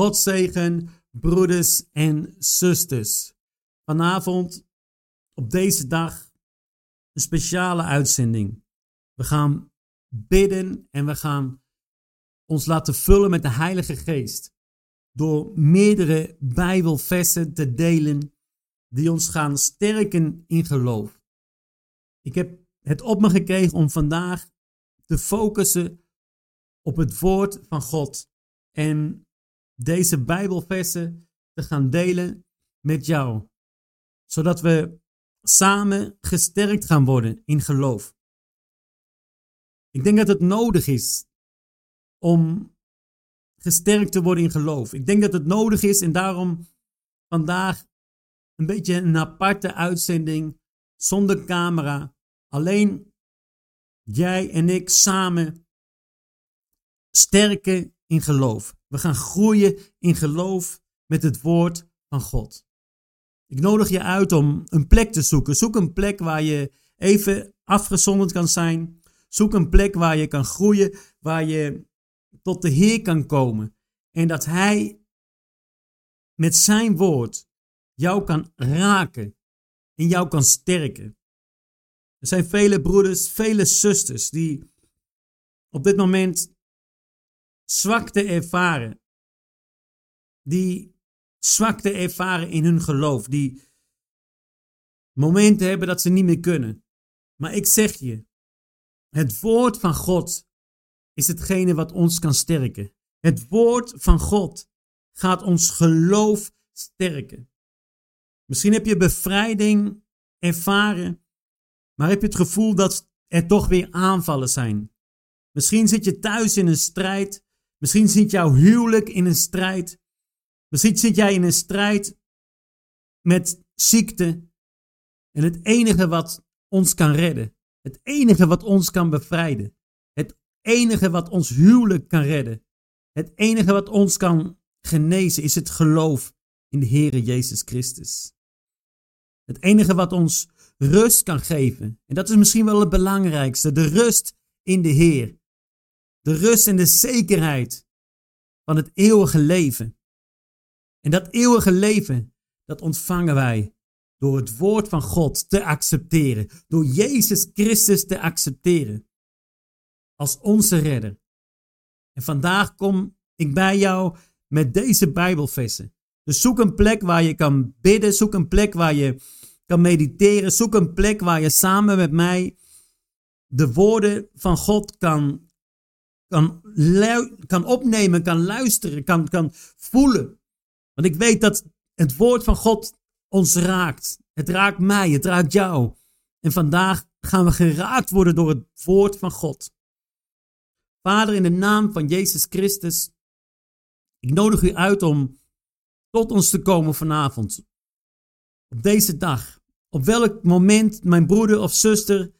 God zegen, broeders en zusters. Vanavond, op deze dag, een speciale uitzending. We gaan bidden en we gaan ons laten vullen met de Heilige Geest. Door meerdere Bijbelversen te delen die ons gaan sterken in geloof. Ik heb het op me gekregen om vandaag te focussen op het woord van God en deze Bijbelversen te gaan delen met jou, zodat we samen gesterkt gaan worden in geloof. Ik denk dat het nodig is om gesterkt te worden in geloof. Ik denk dat het nodig is en daarom vandaag een beetje een aparte uitzending zonder camera. Alleen jij en ik samen sterken in geloof. We gaan groeien in geloof met het woord van God. Ik nodig je uit om een plek te zoeken. Zoek een plek waar je even afgezonderd kan zijn. Zoek een plek waar je kan groeien, waar je tot de Heer kan komen. En dat Hij met zijn woord jou kan raken en jou kan sterken. Er zijn vele broeders, vele zusters die op dit moment zwakte ervaren. Die zwakte ervaren in hun geloof. Die momenten hebben dat ze niet meer kunnen. Maar ik zeg je, het woord van God is hetgene wat ons kan sterken. Het woord van God gaat ons geloof sterken. Misschien heb je bevrijding ervaren, maar heb je het gevoel dat er toch weer aanvallen zijn. Misschien zit je thuis in een strijd Misschien zit jouw huwelijk in een strijd. Misschien zit jij in een strijd met ziekte. En het enige wat ons kan redden, het enige wat ons kan bevrijden, het enige wat ons huwelijk kan redden, het enige wat ons kan genezen, is het geloof in de Heere Jezus Christus. Het enige wat ons rust kan geven, en dat is misschien wel het belangrijkste, de rust in de Heer. De rust en de zekerheid van het eeuwige leven. En dat eeuwige leven, dat ontvangen wij door het woord van God te accepteren. Door Jezus Christus te accepteren. Als onze redder. En vandaag kom ik bij jou met deze Bijbelversen. Dus zoek een plek waar je kan bidden. Zoek een plek waar je kan mediteren. Zoek een plek waar je samen met mij de woorden van God kan kan, kan opnemen, kan luisteren, kan, kan voelen. Want ik weet dat het woord van God ons raakt. Het raakt mij, het raakt jou. En vandaag gaan we geraakt worden door het woord van God. Vader, in de naam van Jezus Christus, ik nodig u uit om tot ons te komen vanavond. Op deze dag. Op welk moment mijn broeder of zuster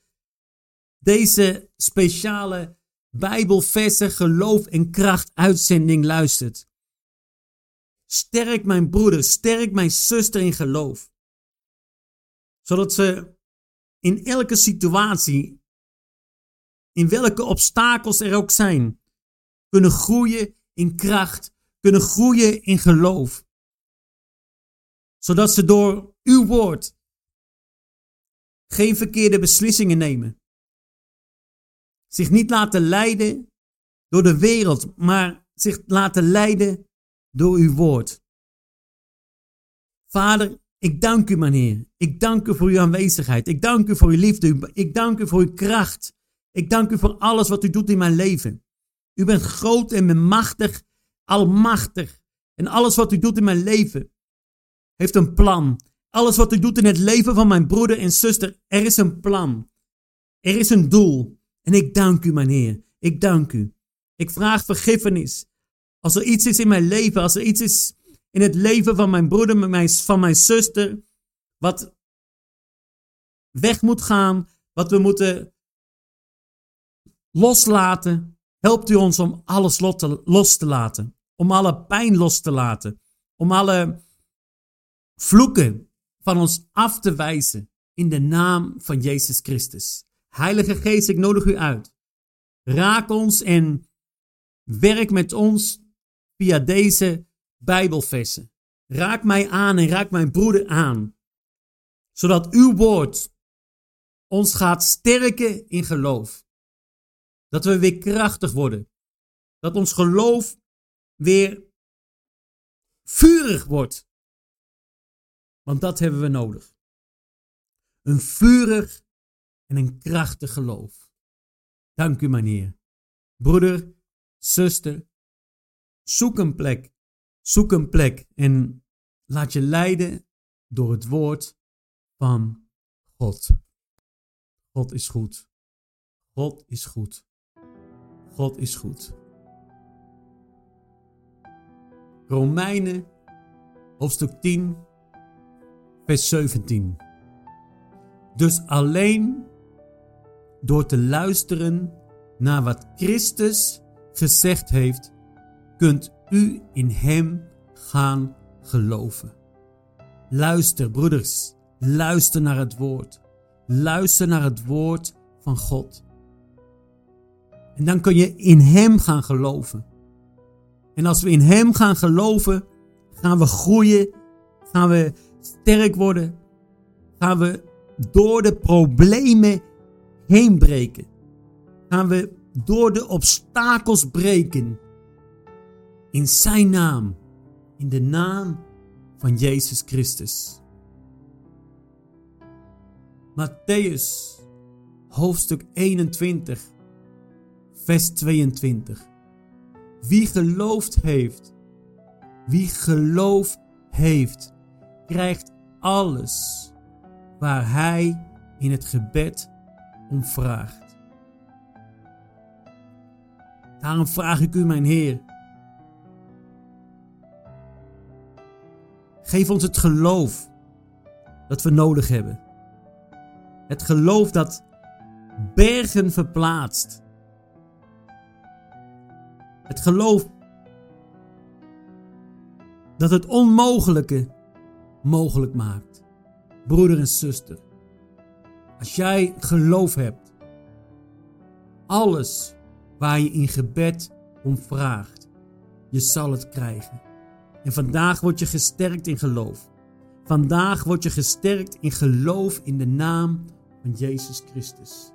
deze speciale Bijbelversen, geloof en kracht uitzending luistert. Sterk mijn broeder, sterk mijn zuster in geloof. Zodat ze in elke situatie, in welke obstakels er ook zijn, kunnen groeien in kracht, kunnen groeien in geloof. Zodat ze door uw woord geen verkeerde beslissingen nemen zich niet laten leiden door de wereld, maar zich laten leiden door uw woord. Vader, ik dank u, meneer. Ik dank u voor uw aanwezigheid. Ik dank u voor uw liefde. Ik dank u voor uw kracht. Ik dank u voor alles wat u doet in mijn leven. U bent groot en machtig, almachtig. En alles wat u doet in mijn leven heeft een plan. Alles wat u doet in het leven van mijn broeder en zuster, er is een plan. Er is een doel. En ik dank u, mijn Heer. Ik dank u. Ik vraag vergiffenis. Als er iets is in mijn leven, als er iets is in het leven van mijn broeder, van mijn zuster, wat weg moet gaan, wat we moeten loslaten, helpt u ons om alles los te laten. Om alle pijn los te laten. Om alle vloeken van ons af te wijzen in de naam van Jezus Christus. Heilige Geest, ik nodig u uit. Raak ons en werk met ons via deze Bijbelversen. Raak mij aan en raak mijn broeder aan. Zodat uw woord ons gaat sterken in geloof. Dat we weer krachtig worden. Dat ons geloof weer vurig wordt. Want dat hebben we nodig. Een vurig en een krachtig geloof. Dank u, meneer. Broeder, zuster, zoek een plek. Zoek een plek en laat je leiden door het woord van God. God is goed. God is goed. God is goed. Romeinen, hoofdstuk 10, vers 17. Dus alleen door te luisteren naar wat Christus gezegd heeft, kunt u in Hem gaan geloven. Luister, broeders, luister naar het woord. Luister naar het woord van God. En dan kun je in Hem gaan geloven. En als we in Hem gaan geloven, gaan we groeien, gaan we sterk worden, gaan we door de problemen heen breken. Gaan we door de obstakels breken. In Zijn naam, in de naam van Jezus Christus. Matthäus, hoofdstuk 21, vers 22. Wie geloofd heeft, wie geloof heeft, krijgt alles waar hij in het gebed om vraagt. Daarom vraag ik u, mijn Heer, geef ons het geloof dat we nodig hebben. Het geloof dat bergen verplaatst. Het geloof dat het onmogelijke mogelijk maakt. Broeder en zuster, als jij geloof hebt, alles waar je in gebed om vraagt, je zal het krijgen. En vandaag word je gesterkt in geloof. Vandaag word je gesterkt in geloof in de naam van Jezus Christus.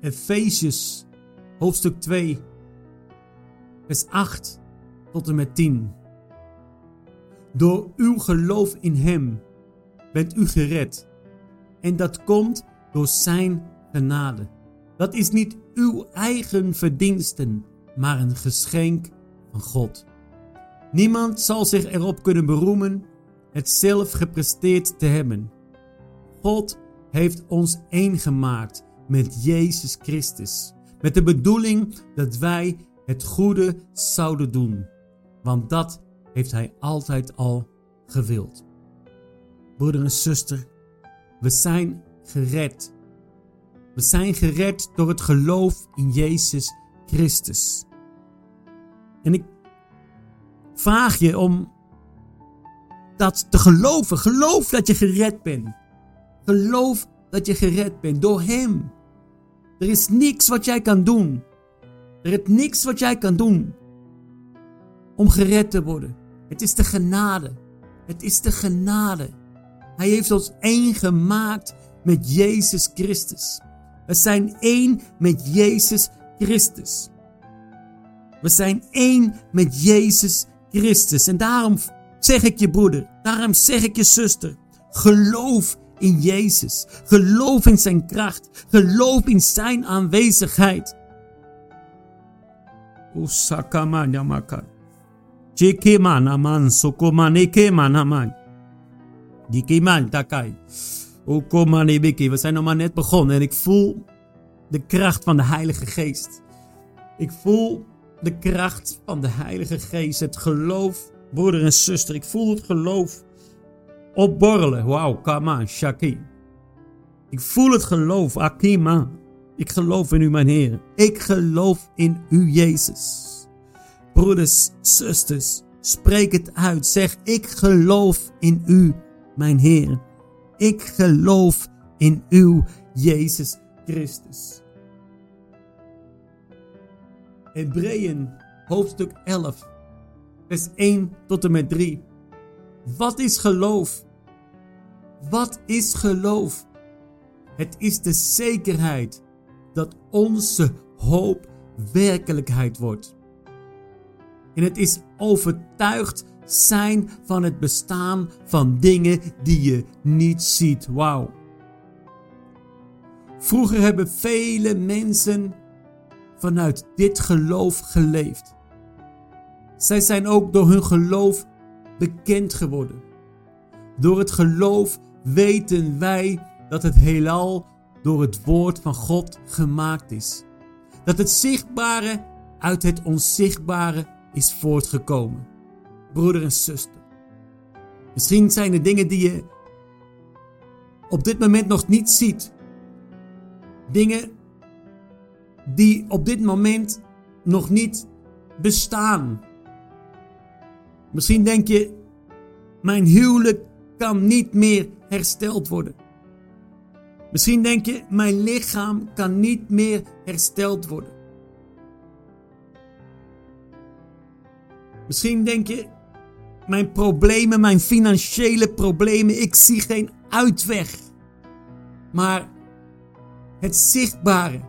Efeziërs hoofdstuk 2, vers 8 tot en met 10. Door uw geloof in Hem bent u gered. En dat komt door Zijn genade. Dat is niet uw eigen verdiensten, maar een geschenk van God. Niemand zal zich erop kunnen beroemen het zelf gepresteerd te hebben. God heeft ons één gemaakt met Jezus Christus, met de bedoeling dat wij het goede zouden doen, want dat heeft Hij altijd al gewild. Broeder en zuster, we zijn gered. We zijn gered door het geloof in Jezus Christus. En ik vraag je om dat te geloven. Geloof dat je gered bent. Geloof dat je gered bent door Hem. Er is niks wat jij kan doen. Er is niks wat jij kan doen om gered te worden. Het is de genade. Het is de genade. Hij heeft ons één gemaakt met Jezus Christus. We zijn één met Jezus Christus. We zijn één met Jezus Christus. En daarom zeg ik je broeder, daarom zeg ik je zuster, geloof in Jezus. Geloof in zijn kracht. Geloof in zijn aanwezigheid. Usakamanyamaka. Chekemanaman sokomanekemanaman. Dikeman takai. Okomanebeke. We zijn nog maar net begonnen en ik voel de kracht van de Heilige Geest. Ik voel de kracht van de Heilige Geest. Het geloof, broeder en zuster. Ik voel het geloof opborrelen. Wauw, kama, shaki. Ik voel het geloof, akima. Ik geloof in u, mijn Heer. Ik geloof in u, Jezus. Broeders, zusters, spreek het uit. Zeg, ik geloof in u, mijn Heer. Ik geloof in uw Jezus Christus. Hebreeën hoofdstuk 11, vers 1 tot en met 3. Wat is geloof? Wat is geloof? Het is de zekerheid dat onze hoop werkelijkheid wordt. En het is overtuigd zijn van het bestaan van dingen die je niet ziet. Wauw. Vroeger hebben vele mensen vanuit dit geloof geleefd. Zij zijn ook door hun geloof bekend geworden. Door het geloof weten wij dat het heelal door het woord van God gemaakt is. Dat het zichtbare uit het onzichtbare is voortgekomen. Broeder en zuster. Misschien zijn er dingen die je op dit moment nog niet ziet. Dingen die op dit moment nog niet bestaan. Misschien denk je, mijn huwelijk kan niet meer hersteld worden. Misschien denk je, mijn lichaam kan niet meer hersteld worden. Misschien denk je, mijn problemen, mijn financiële problemen, ik zie geen uitweg. Maar het zichtbare,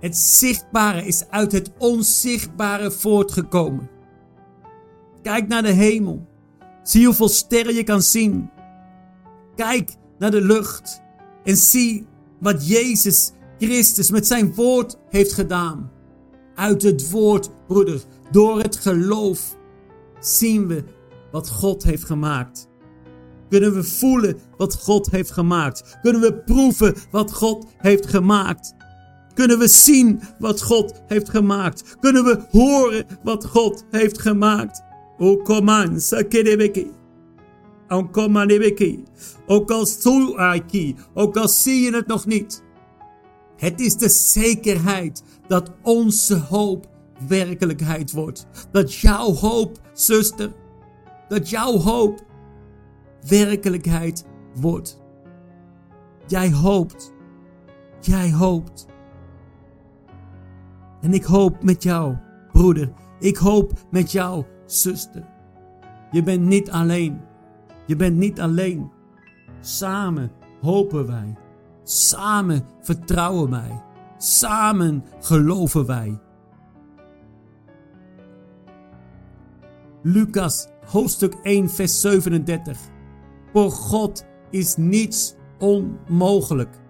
het zichtbare is uit het onzichtbare voortgekomen. Kijk naar de hemel. Zie hoeveel sterren je kan zien. Kijk naar de lucht en zie wat Jezus Christus met zijn woord heeft gedaan. Uit het woord, broeder, door het geloof zien we wat God heeft gemaakt. Kunnen we voelen wat God heeft gemaakt? Kunnen we proeven wat God heeft gemaakt? Kunnen we zien wat God heeft gemaakt? Kunnen we horen wat God heeft gemaakt? O koman sakedebeki. O komanebeki. Ook al aki. Ook al zie je het nog niet. Het is de zekerheid dat onze hoop werkelijkheid wordt. Dat jouw hoop, zuster, dat jouw hoop werkelijkheid wordt. Jij hoopt. Jij hoopt. En ik hoop met jou, broeder. Ik hoop met jou, zuster. Je bent niet alleen. Je bent niet alleen. Samen hopen wij. Samen vertrouwen wij. Samen geloven wij. Lucas hoofdstuk 1 vers 37. Voor God is niets onmogelijk.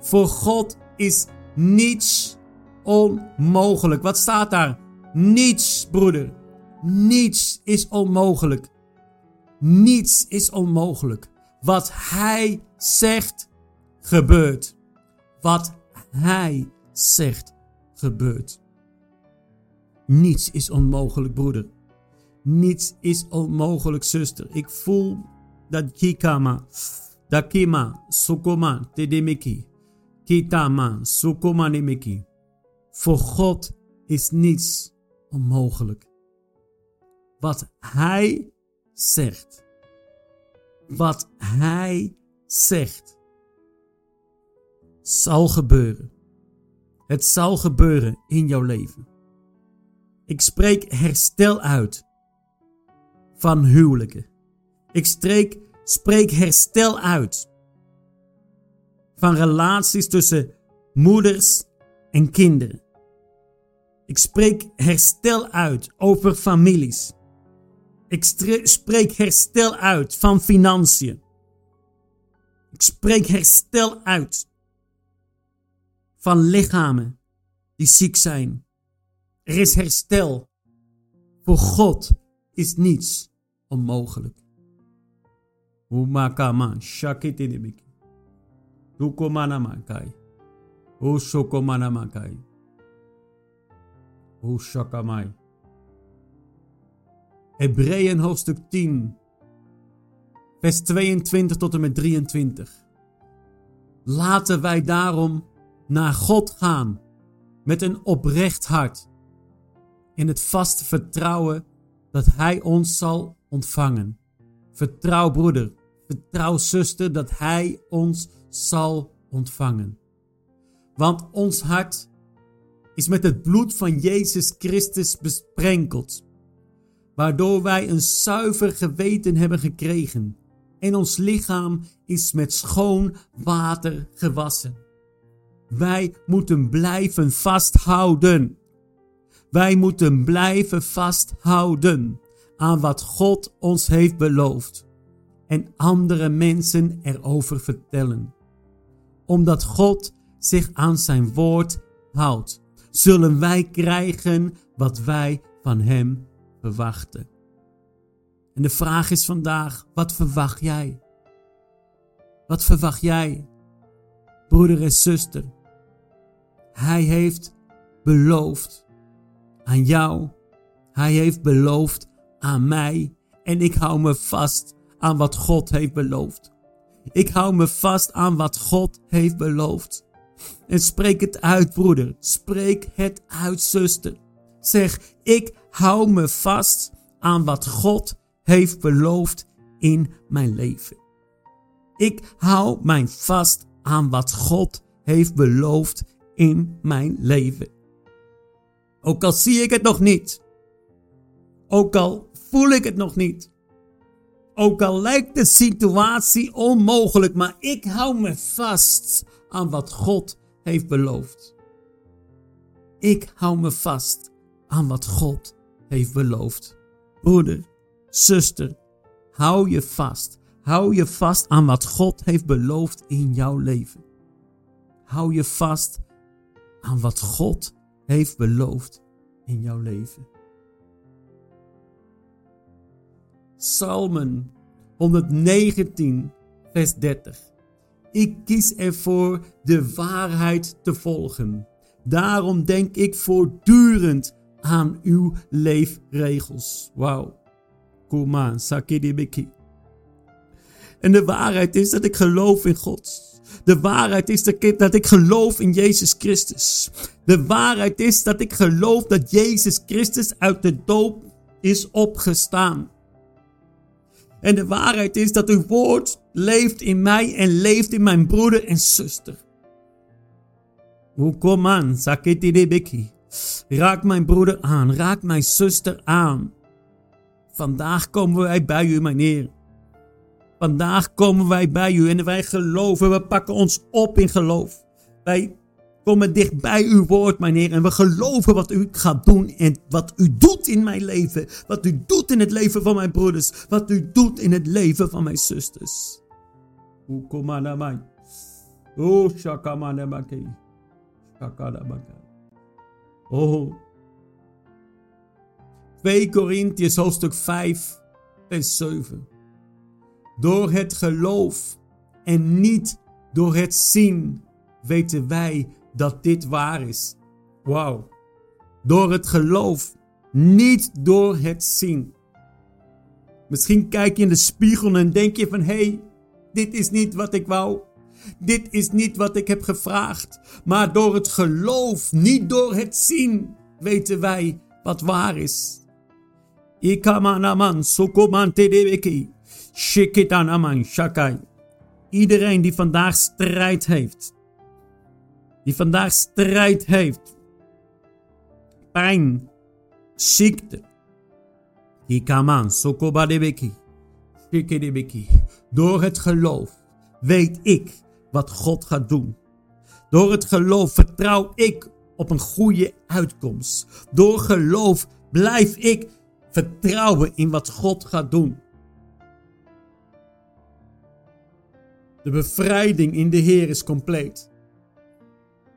Voor God is niets onmogelijk. Wat staat daar? Niets, broeder. Niets is onmogelijk. Niets is onmogelijk. Wat Hij zegt, gebeurt. Wat Hij zegt, gebeurt. Niets is onmogelijk, broeder. Niets is onmogelijk, zuster. Ik voel dat kikama, dakima, sukoma, tedemeki, kitama, sukoma nemeki. Voor God is niets onmogelijk. Wat Hij zegt. Wat Hij zegt. Zal gebeuren. Het zal gebeuren in jouw leven. Ik spreek herstel uit van huwelijken. Ik spreek, spreek herstel uit van relaties tussen moeders en kinderen. Ik spreek herstel uit over families. Ik spreek herstel uit van financiën. Ik spreek herstel uit van lichamen die ziek zijn. Er is herstel. Voor God is niets onmogelijk. Umakama shakitidibiki. Dukomana makai. Ushokomana makai. Ushakamai. Hebreeën hoofdstuk 10, vers 22 tot en met 23. Laten wij daarom naar God gaan met een oprecht hart in het vaste vertrouwen dat Hij ons zal ontvangen. Vertrouw broeder, vertrouw zuster dat Hij ons zal ontvangen. Want ons hart is met het bloed van Jezus Christus besprenkeld, waardoor wij een zuiver geweten hebben gekregen en ons lichaam is met schoon water gewassen. Wij moeten blijven vasthouden. Wij moeten blijven vasthouden aan wat God ons heeft beloofd en andere mensen erover vertellen. Omdat God zich aan zijn woord houdt, zullen wij krijgen wat wij van Hem verwachten. En de vraag is vandaag, wat verwacht jij? Wat verwacht jij, broeder en zuster? Hij heeft beloofd aan jou. Hij heeft beloofd aan mij. En ik hou me vast aan wat God heeft beloofd. Ik hou me vast aan wat God heeft beloofd. En spreek het uit, broeder. Spreek het uit, zuster. Zeg, ik hou me vast aan wat God heeft beloofd in mijn leven. Ik hou mij vast aan wat God heeft beloofd in mijn leven. Ook al zie ik het nog niet. Ook al voel ik het nog niet. Ook al lijkt de situatie onmogelijk, maar ik hou me vast aan wat God heeft beloofd. Ik hou me vast aan wat God heeft beloofd. Broeder, zuster, hou je vast. Hou je vast aan wat God heeft beloofd in jouw leven. Hou je vast aan wat God heeft beloofd in jouw leven. Psalmen 119, vers 30. Ik kies ervoor de waarheid te volgen. Daarom denk ik voortdurend aan uw leefregels. Wauw. Kom aan, sakidibiki. En de waarheid is dat ik geloof in God. De waarheid is dat ik geloof in Jezus Christus. De waarheid is dat ik geloof dat Jezus Christus uit de dood is opgestaan. En de waarheid is dat uw woord leeft in mij en leeft in mijn broeder en zuster. Kom aan, Sakitidibiki. Raak mijn broeder aan, raak mijn zuster aan. Vandaag komen wij bij u, mijn. Vandaag komen wij bij u en wij geloven, we pakken ons op in geloof. Wij komen dicht bij uw woord, mijn Heer, en we geloven wat u gaat doen en wat u doet in mijn leven. Wat u doet in het leven van mijn broeders, wat u doet in het leven van mijn zusters. O komanamai. O shakamanamaki. Shakalamaka. Oh. 2 Korintiërs hoofdstuk 5 vers 7. Door het geloof en niet door het zien weten wij dat dit waar is. Wauw. Door het geloof, niet door het zien. Misschien kijk je in de spiegel en denk je van hé, hey, dit is niet wat ik wou. Dit is niet wat ik heb gevraagd. Maar door het geloof, niet door het zien, weten wij wat waar is. Ikamanaman sokomante debeki. Shikitanaman shakai. Iedereen die vandaag strijd heeft. Die vandaag strijd heeft. Pijn. Ziekte. Ikaman sokobadebeki. Shikidebeki. Door het geloof weet ik wat God gaat doen. Door het geloof vertrouw ik op een goede uitkomst. Door geloof blijf ik vertrouwen in wat God gaat doen. De bevrijding in de Heer is compleet.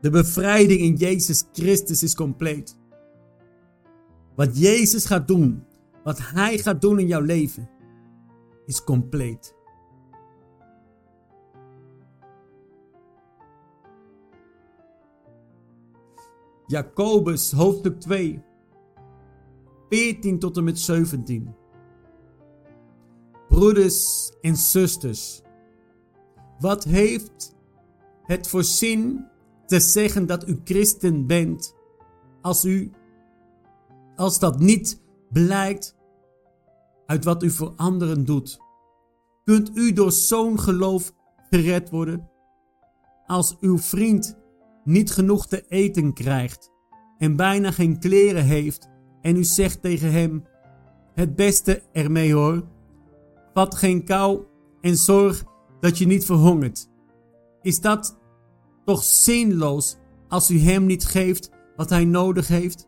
De bevrijding in Jezus Christus is compleet. Wat Jezus gaat doen, wat Hij gaat doen in jouw leven, is compleet. Jacobus hoofdstuk 2, 14 tot en met 17. Broeders en zusters, wat heeft het voor zin te zeggen dat u christen bent als u als dat niet blijkt uit wat u voor anderen doet? Kunt u door zo'n geloof gered worden? Als uw vriend niet genoeg te eten krijgt en bijna geen kleren heeft en u zegt tegen hem: Het beste ermee hoor, vat geen kou en zorg dat je niet verhongert. Is dat toch zinloos als u hem niet geeft wat hij nodig heeft?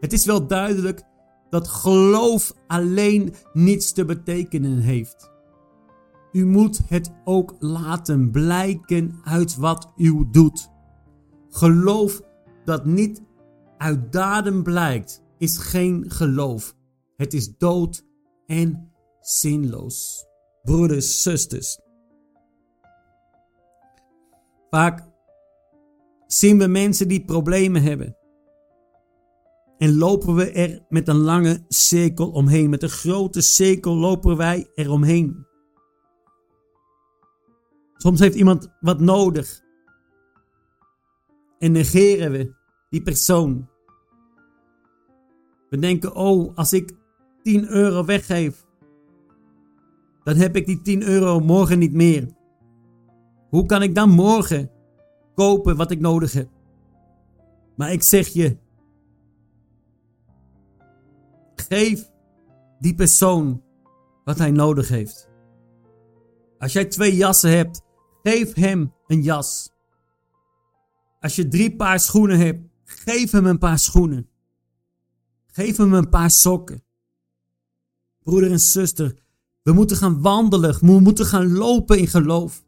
Het is wel duidelijk dat geloof alleen niets te betekenen heeft. U moet het ook laten blijken uit wat u doet. Geloof dat niet uit daden blijkt, is geen geloof. Het is dood en zinloos. Broeders, zusters. Vaak zien we mensen die problemen hebben. En lopen we er met een lange cirkel omheen. Met een grote cirkel lopen wij er omheen. Soms heeft iemand wat nodig. En negeren we die persoon. We denken, oh, als ik 10 euro weggeef, dan heb ik die 10 euro morgen niet meer. Hoe kan ik dan morgen kopen wat ik nodig heb? Maar ik zeg je, geef die persoon wat hij nodig heeft. Als jij twee jassen hebt, geef hem een jas. Als je drie paar schoenen hebt, geef hem een paar schoenen. Geef hem een paar sokken. Broeder en zuster, we moeten gaan wandelen. We moeten gaan lopen in geloof.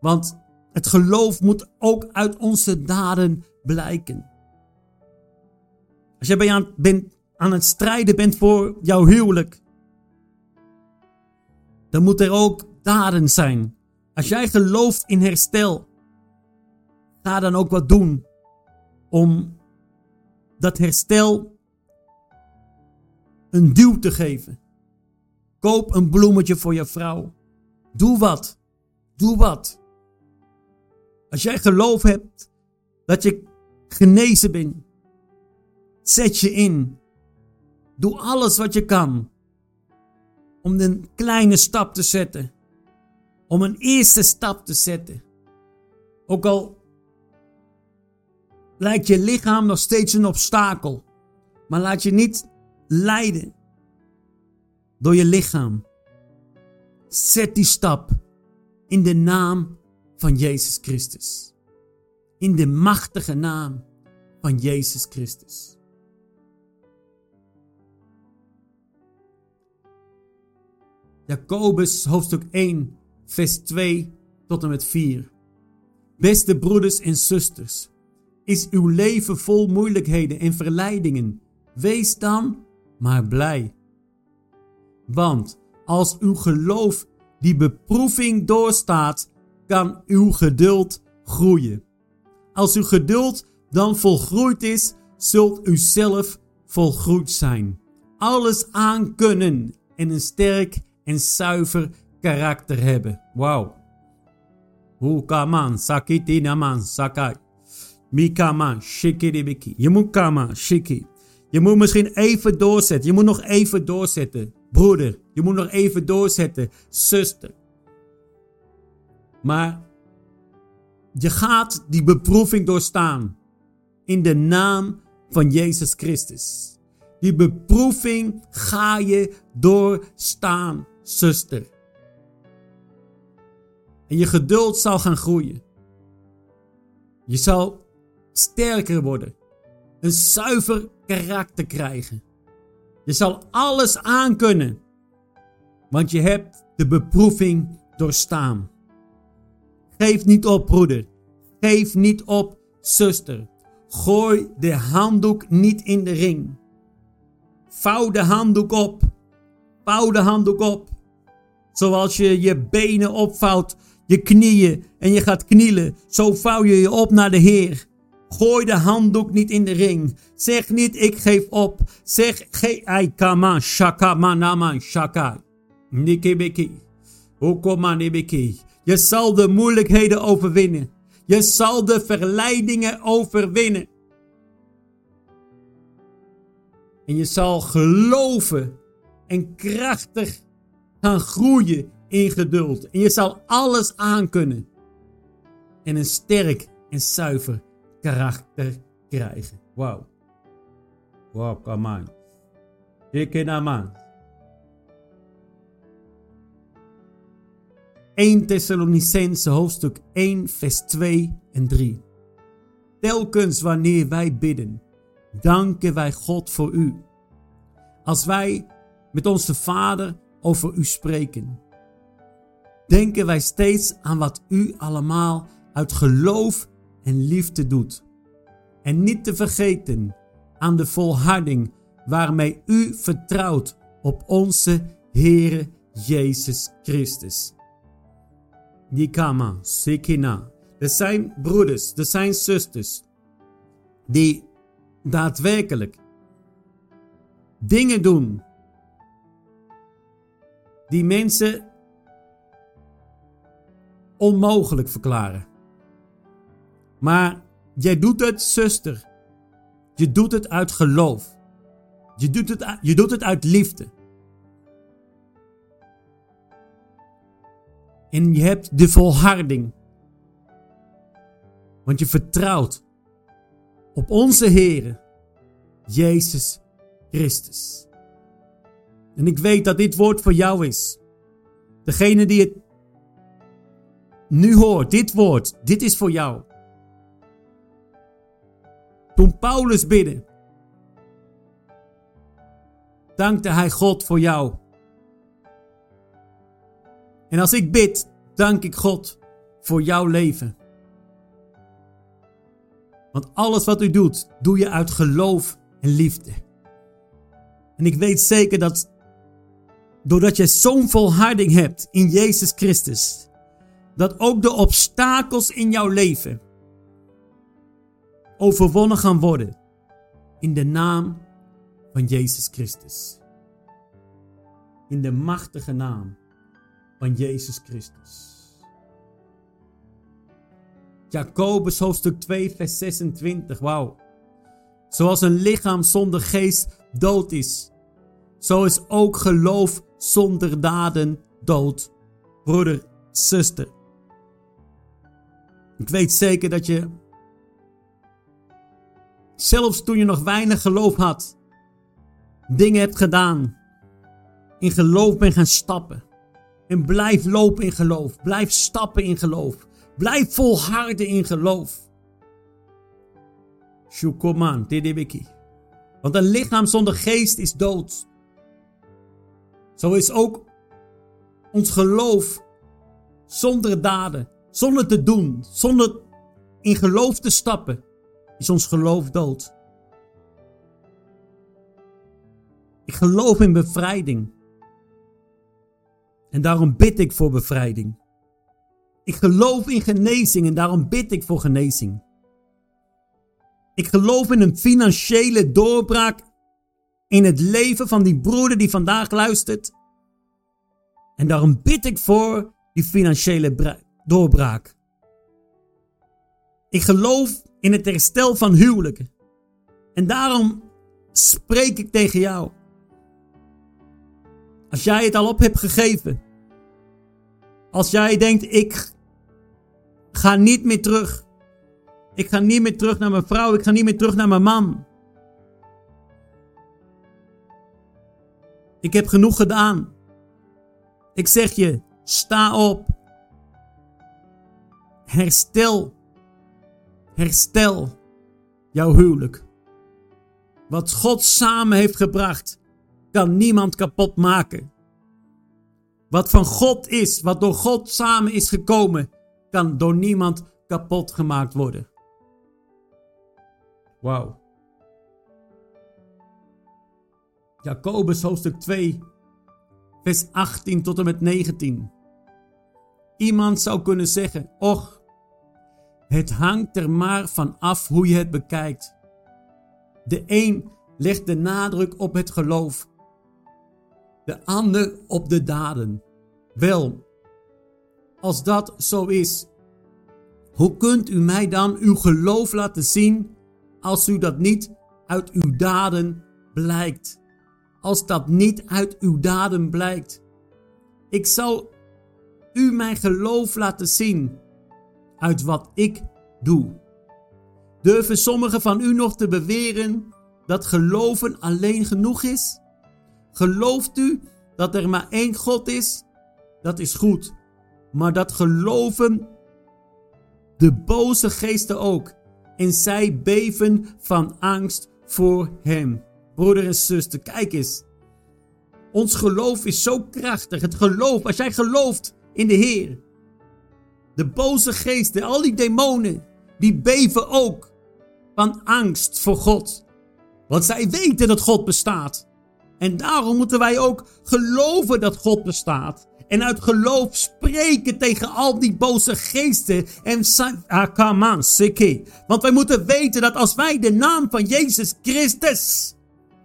Want het geloof moet ook uit onze daden blijken. Als jij aan, aan het strijden bent voor jouw huwelijk, dan moet er ook daden zijn. Als jij gelooft in herstel, ga dan ook wat doen om dat herstel een duw te geven. Koop een bloemetje voor je vrouw. Doe wat. Doe wat. Als jij geloof hebt dat je genezen bent, zet je in. Doe alles wat je kan om een kleine stap te zetten. Om een eerste stap te zetten. Ook al lijkt je lichaam nog steeds een obstakel, maar laat je niet leiden door je lichaam. Zet die stap in de naam van Jezus Christus. In de machtige naam van Jezus Christus. Jacobus hoofdstuk 1, vers 2 tot en met 4. Beste broeders en zusters, is uw leven vol moeilijkheden en verleidingen. Wees dan maar blij. Want als uw geloof die beproeving doorstaat, kan uw geduld groeien. Als uw geduld dan volgroeid is, zult u zelf volgroeid zijn. Alles aankunnen en een sterk en zuiver karakter hebben. Wauw. Hukaman sakiti naman sakai. Mikama shikiribiki. Je moet kama shiki. Je moet misschien even doorzetten. Je moet nog even doorzetten. Broeder, je moet nog even doorzetten. Zuster. Maar je gaat die beproeving doorstaan. In de naam van Jezus Christus. Die beproeving ga je doorstaan, zuster. En je geduld zal gaan groeien. Je zal sterker worden. Een zuiver karakter krijgen. Je zal alles aankunnen. Want je hebt de beproeving doorstaan. Geef niet op, broeder. Geef niet op, zuster. Gooi de handdoek niet in de ring. Vouw de handdoek op. Vouw de handdoek op. Zoals je je benen opvouwt, je knieën en je gaat knielen. Zo vouw je je op naar de Heer. Gooi de handdoek niet in de ring. Zeg niet, ik geef op. Zeg, ge ai kama shaka manaman shaka. Nikibiki. Okoma nibiki. Je zal de moeilijkheden overwinnen. Je zal de verleidingen overwinnen. En je zal geloven en krachtig gaan groeien in geduld. En je zal alles aankunnen. En een sterk en zuiver karakter krijgen. Wauw. Wauw, come on. Dikke naam 1 Thessalonicense hoofdstuk 1 vers 2 en 3. Telkens wanneer wij bidden, danken wij God voor u. Als wij met onze Vader over u spreken, denken wij steeds aan wat u allemaal uit geloof en liefde doet. En niet te vergeten aan de volharding waarmee u vertrouwt op onze Heere Jezus Christus. Nikama, Sekina. Er zijn broeders, er zijn zusters die daadwerkelijk dingen doen die mensen onmogelijk verklaren. Maar jij doet het, zuster. Je doet het uit geloof. Je doet het, je doet het uit liefde. En je hebt de volharding. Want je vertrouwt op onze Heer, Jezus Christus. En ik weet dat dit woord voor jou is. Degene die het nu hoort, dit woord, dit is voor jou. Toen Paulus bidde, dankte hij God voor jou. En als ik bid, dank ik God voor jouw leven. Want alles wat u doet, doe je uit geloof en liefde. En ik weet zeker dat doordat je zo'n volharding hebt in Jezus Christus, dat ook de obstakels in jouw leven overwonnen gaan worden. In de naam van Jezus Christus. In de machtige naam van Jezus Christus. Jacobus hoofdstuk 2, vers 26. Wauw. Zoals een lichaam zonder geest dood is, zo is ook geloof zonder daden dood. Broeder, zuster. Ik weet zeker dat je, zelfs toen je nog weinig geloof had, dingen hebt gedaan. In geloof bent gaan stappen. En blijf lopen in geloof. Blijf stappen in geloof. Blijf volharden in geloof. Shukoman, Tedebeki. Want een lichaam zonder geest is dood. Zo is ook ons geloof zonder daden, zonder te doen, zonder in geloof te stappen, is ons geloof dood. Ik geloof in bevrijding. En daarom bid ik voor bevrijding. Ik geloof in genezing en daarom bid ik voor genezing. Ik geloof in een financiële doorbraak in het leven van die broeder die vandaag luistert. En daarom bid ik voor die financiële doorbraak. Ik geloof in het herstel van huwelijken. En daarom spreek ik tegen jou. Als jij het al op hebt gegeven. Als jij denkt, ik ga niet meer terug. Ik ga niet meer terug naar mijn vrouw. Ik ga niet meer terug naar mijn man. Ik heb genoeg gedaan. Ik zeg je, sta op. Herstel. Herstel jouw huwelijk. Wat God samen heeft gebracht, kan niemand kapot maken. Wat van God is, wat door God samen is gekomen, kan door niemand kapot gemaakt worden. Wauw. Jacobus hoofdstuk 2, vers 18 tot en met 19. Iemand zou kunnen zeggen: Och, het hangt er maar van af hoe je het bekijkt. De een legt de nadruk op het geloof, de ander op de daden. Wel, als dat zo is, hoe kunt u mij dan uw geloof laten zien als u dat niet uit uw daden blijkt? Als dat niet uit uw daden blijkt. Ik zal u mijn geloof laten zien uit wat ik doe. Durven sommigen van u nog te beweren dat geloven alleen genoeg is? Gelooft u dat er maar één God is? Dat is goed. Maar dat geloven de boze geesten ook. En zij beven van angst voor hem. Broeder en zuster, kijk eens. Ons geloof is zo krachtig. Het geloof, als jij gelooft in de Heer. De boze geesten, al die demonen, die beven ook van angst voor God. Want zij weten dat God bestaat. En daarom moeten wij ook geloven dat God bestaat. En uit geloof spreken tegen al die boze geesten. En akaman, seke. Want wij moeten weten dat als wij de naam van Jezus Christus.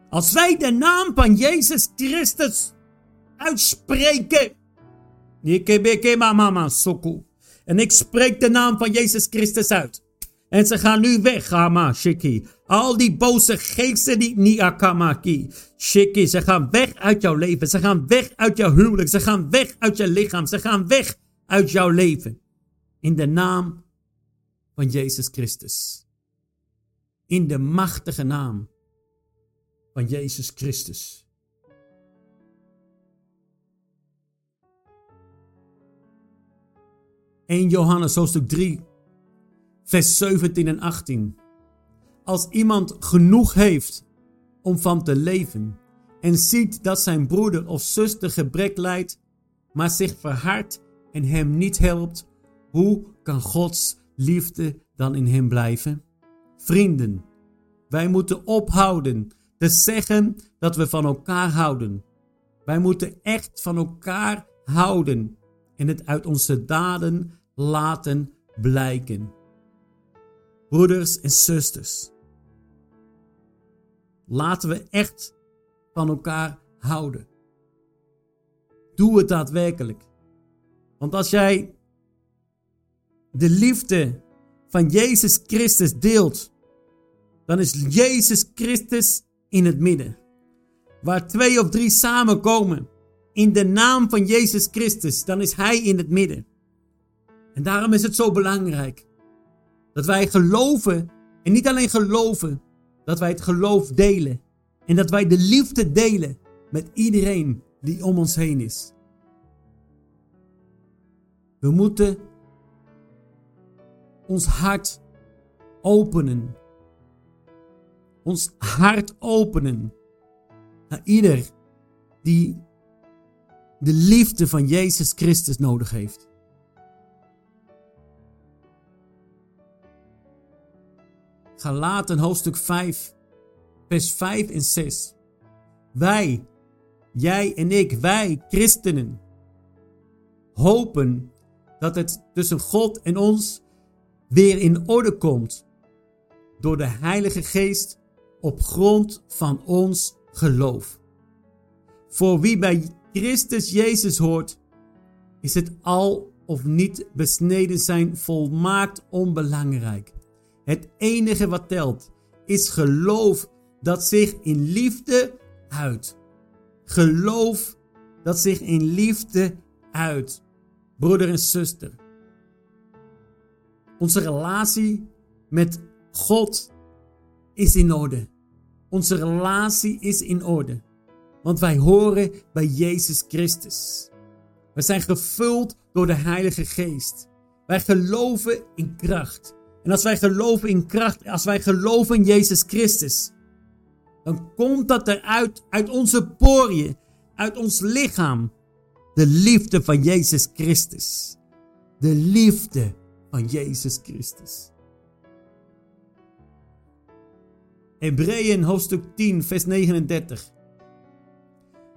Als wij de naam van Jezus Christus uitspreken. En ik spreek de naam van Jezus Christus uit. En ze gaan nu weg, Hama, Shiki. Al die boze geesten die niet akamaki. Shiki, ze gaan weg uit jouw leven. Ze gaan weg uit jouw huwelijk. Ze gaan weg uit je lichaam. Ze gaan weg uit jouw leven. In de naam van Jezus Christus. In de machtige naam van Jezus Christus. In Johannes hoofdstuk 3 vers 17 en 18. Als iemand genoeg heeft om van te leven en ziet dat zijn broeder of zuster gebrek lijdt, maar zich verhardt en hem niet helpt, hoe kan Gods liefde dan in hem blijven? Vrienden, wij moeten ophouden te zeggen dat we van elkaar houden. Wij moeten echt van elkaar houden en het uit onze daden laten blijken broeders en zusters. Laten we echt van elkaar houden. Doe het daadwerkelijk. Want als jij de liefde van Jezus Christus deelt, dan is Jezus Christus in het midden. Waar twee of drie samenkomen in de naam van Jezus Christus, dan is Hij in het midden. En daarom is het zo belangrijk dat wij geloven en niet alleen geloven, dat wij het geloof delen. En dat wij de liefde delen met iedereen die om ons heen is. We moeten ons hart openen. Ons hart openen naar ieder die de liefde van Jezus Christus nodig heeft. Galaten hoofdstuk 5, vers 5 en 6. Wij, jij en ik, wij christenen, hopen dat het tussen God en ons weer in orde komt door de Heilige Geest op grond van ons geloof. Voor wie bij Christus Jezus hoort, is het al of niet besneden zijn volmaakt onbelangrijk. Het enige wat telt is geloof dat zich in liefde uit. Geloof dat zich in liefde uit. Broeder en zuster. Onze relatie met God is in orde. Onze relatie is in orde. Want wij horen bij Jezus Christus. We zijn gevuld door de Heilige Geest. Wij geloven in kracht. En als wij geloven in kracht, als wij geloven in Jezus Christus, dan komt dat eruit, uit onze poriën, uit ons lichaam, de liefde van Jezus Christus. De liefde van Jezus Christus. Hebreeën hoofdstuk 10, vers 39.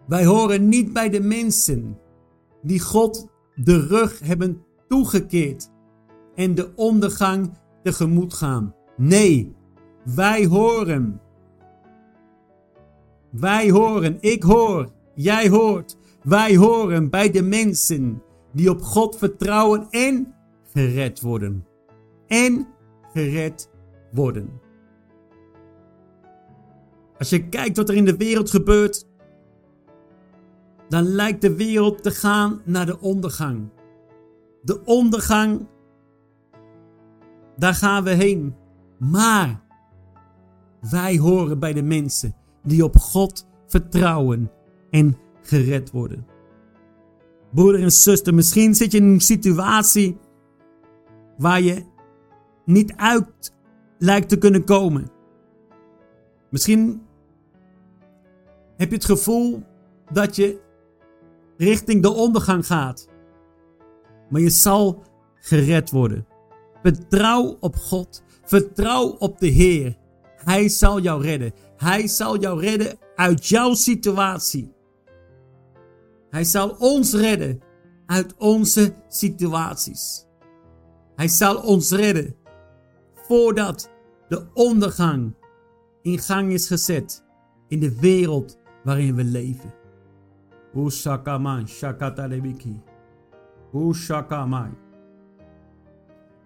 Wij horen niet bij de mensen die God de rug hebben toegekeerd en de ondergang tegemoet gaan. Nee, wij horen. Wij horen, ik hoor, jij hoort. Wij horen bij de mensen die op God vertrouwen en gered worden. En gered worden. Als je kijkt wat er in de wereld gebeurt, dan lijkt de wereld te gaan naar de ondergang. De ondergang daar gaan we heen. Maar wij horen bij de mensen die op God vertrouwen en gered worden. Broeder en zuster, misschien zit je in een situatie waar je niet uit lijkt te kunnen komen. Misschien heb je het gevoel dat je richting de ondergang gaat. Maar je zal gered worden. Vertrouw op God. Vertrouw op de Heer. Hij zal jou redden. Hij zal jou redden uit jouw situatie. Hij zal ons redden uit onze situaties. Hij zal ons redden voordat de ondergang in gang is gezet in de wereld waarin we leven. Ushakaman shakatalebiki. Ushakamai.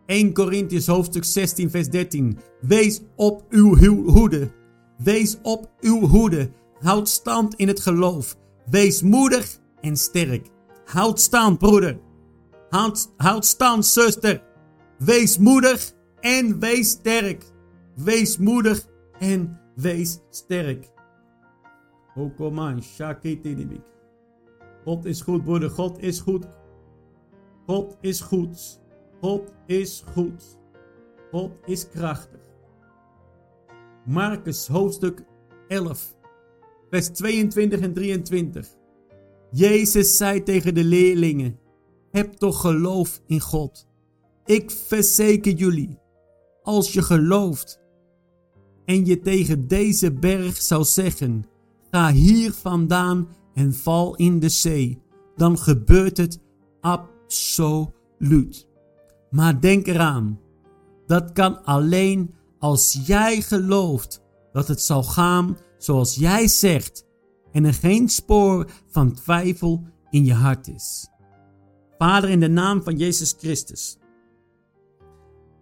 1 Corinthians hoofdstuk 16 vers 13. Wees op uw hoede. Wees op uw hoede. Houd stand in het geloof. Wees moedig en sterk. Houd stand, broeder. Houd, stand, zuster. Wees moedig en wees sterk. Wees moedig en wees sterk. Hokoman. God is goed, broeder. God is goed. God is goed. God is goed. God is krachtig. Marcus hoofdstuk 11, vers 22 en 23. Jezus zei tegen de leerlingen: Heb toch geloof in God. Ik verzeker jullie, als je gelooft en je tegen deze berg zou zeggen: Ga hier vandaan en val in de zee, dan gebeurt het absoluut. Maar denk eraan, dat kan alleen als jij gelooft dat het zal gaan zoals jij zegt en er geen spoor van twijfel in je hart is. Vader, in de naam van Jezus Christus.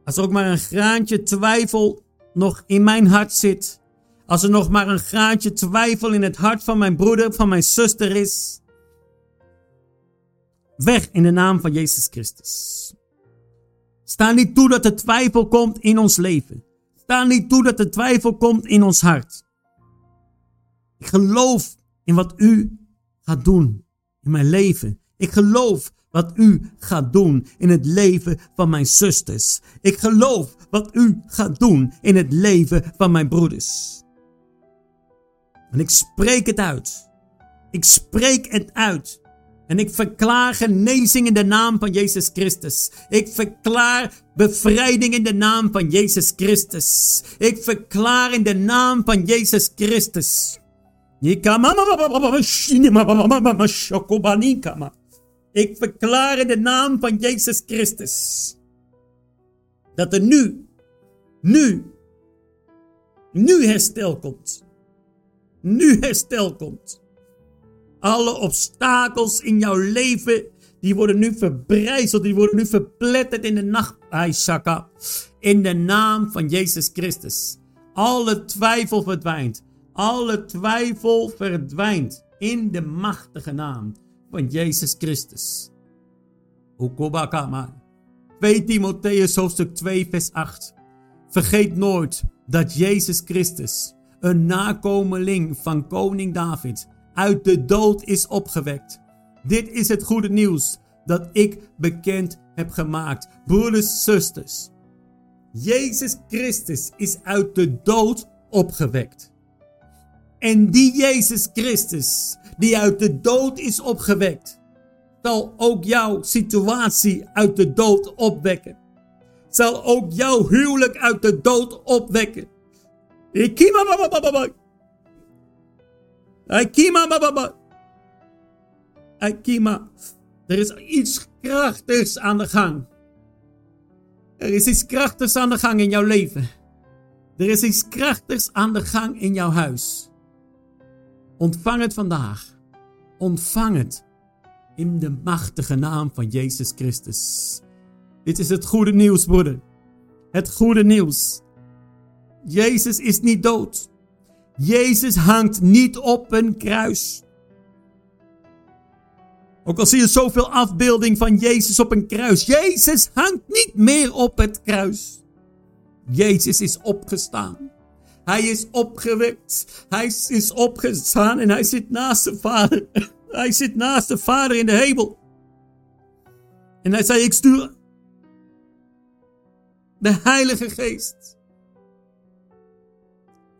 Als er ook maar een graantje twijfel nog in mijn hart zit, als er nog maar een graantje twijfel in het hart van mijn broeder, van mijn zuster is, weg in de naam van Jezus Christus. Sta niet toe dat er twijfel komt in ons leven. Sta niet toe dat er twijfel komt in ons hart. Ik geloof in wat u gaat doen in mijn leven. Ik geloof wat u gaat doen in het leven van mijn zusters. Ik geloof wat u gaat doen in het leven van mijn broeders. En ik spreek het uit. Ik spreek het uit. En ik verklaar genezing in de naam van Jezus Christus. Ik verklaar bevrijding in de naam van Jezus Christus. Ik verklaar in de naam van Jezus Christus. Ik verklaar in de naam van Jezus Christus. Dat er nu, nu, nu herstel komt. Nu herstel komt. Alle obstakels in jouw leven, die worden nu verbrijzeld, die worden nu verpletterd in de nacht. Aishaka. In de naam van Jezus Christus. Alle twijfel verdwijnt. Alle twijfel verdwijnt in de machtige naam van Jezus Christus. Ukobakama. 2 Timotheus hoofdstuk 2 vers 8. Vergeet nooit dat Jezus Christus, een nakomeling van koning David, uit de dood is opgewekt. Dit is het goede nieuws dat ik bekend heb gemaakt. Broeders, zusters. Jezus Christus is uit de dood opgewekt. En die Jezus Christus, die uit de dood is opgewekt, zal ook jouw situatie uit de dood opwekken. Zal ook jouw huwelijk uit de dood opwekken. Akima baba. Akima. Er is iets krachtigs aan de gang. Er is iets krachtigs aan de gang in jouw leven. Er is iets krachtigs aan de gang in jouw huis. Ontvang het vandaag. Ontvang het in de machtige naam van Jezus Christus. Dit is het goede nieuws, broeder. Het goede nieuws. Jezus is niet dood. Jezus hangt niet op een kruis. Ook al zie je zoveel afbeelding van Jezus op een kruis. Jezus hangt niet meer op het kruis. Jezus is opgestaan. Hij is opgewekt. Hij is opgestaan en hij zit naast de Vader. Hij zit naast de Vader in de hemel. En hij zei: Ik stuur de Heilige Geest.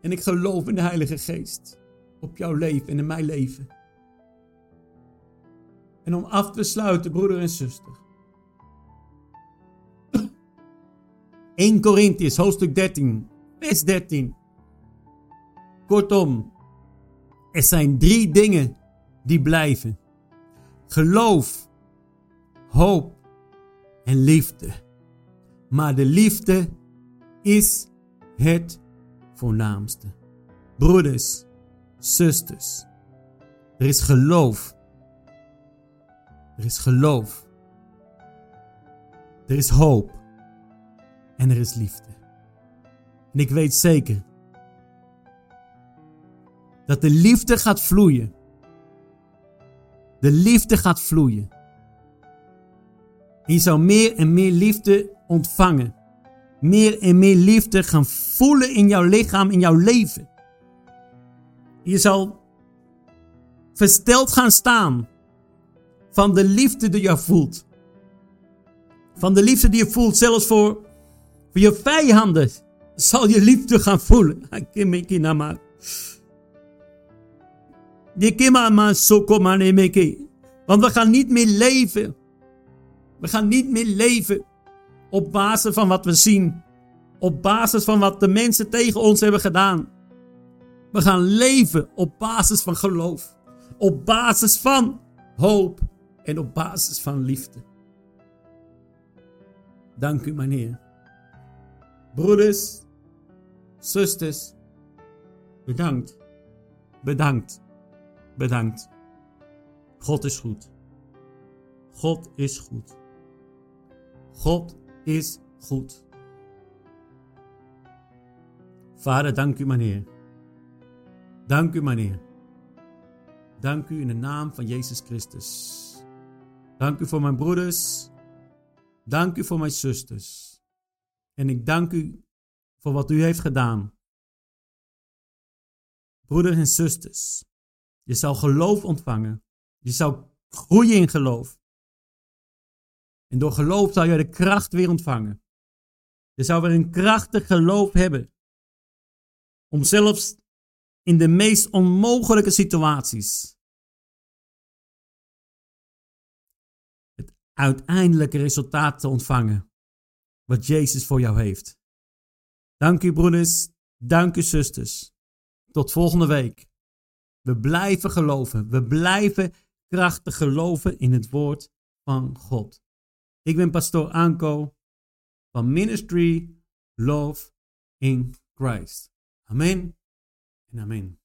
En ik geloof in de Heilige Geest. Op jouw leven en in mijn leven. En om af te sluiten, broeder en zuster. 1 Corinthians, hoofdstuk 13, vers 13. Kortom, er zijn drie dingen die blijven: geloof, hoop en liefde. Maar de liefde is het voornaamste. Broeders, zusters, er is geloof. Er is geloof. Er is hoop. En er is liefde. En ik weet zeker dat de liefde gaat vloeien. De liefde gaat vloeien. je zal meer en meer liefde ontvangen. Meer en meer liefde gaan voelen in jouw lichaam, in jouw leven. Je zal versteld gaan staan van de liefde die je voelt. Van de liefde die je voelt, zelfs voor, voor je vijanden, zal je liefde gaan voelen. Want we gaan niet meer leven. We gaan niet meer leven op basis van wat we zien. Op basis van wat de mensen tegen ons hebben gedaan. We gaan leven op basis van geloof. Op basis van hoop. En op basis van liefde. Dank u, meneer. Broeders, zusters, bedankt. Bedankt. Bedankt. God is goed. God is goed. God is goed. Vader, dank u, meneer. Dank u, meneer. Dank u in de naam van Jezus Christus. Dank u voor mijn broeders. Dank u voor mijn zusters. En ik dank u voor wat u heeft gedaan. Broeders en zusters, je zal geloof ontvangen. Je zal groeien in geloof. En door geloof zal je de kracht weer ontvangen. Je zou weer een krachtig geloof hebben. Om zelfs in de meest onmogelijke situaties het uiteindelijke resultaat te ontvangen. Wat Jezus voor jou heeft. Dank u broeders, dank u zusters. Tot volgende week. We blijven geloven. We blijven krachtig geloven in het woord van God. Ik ben pastoor Anko van Ministry Love in Christ. Amen en amen.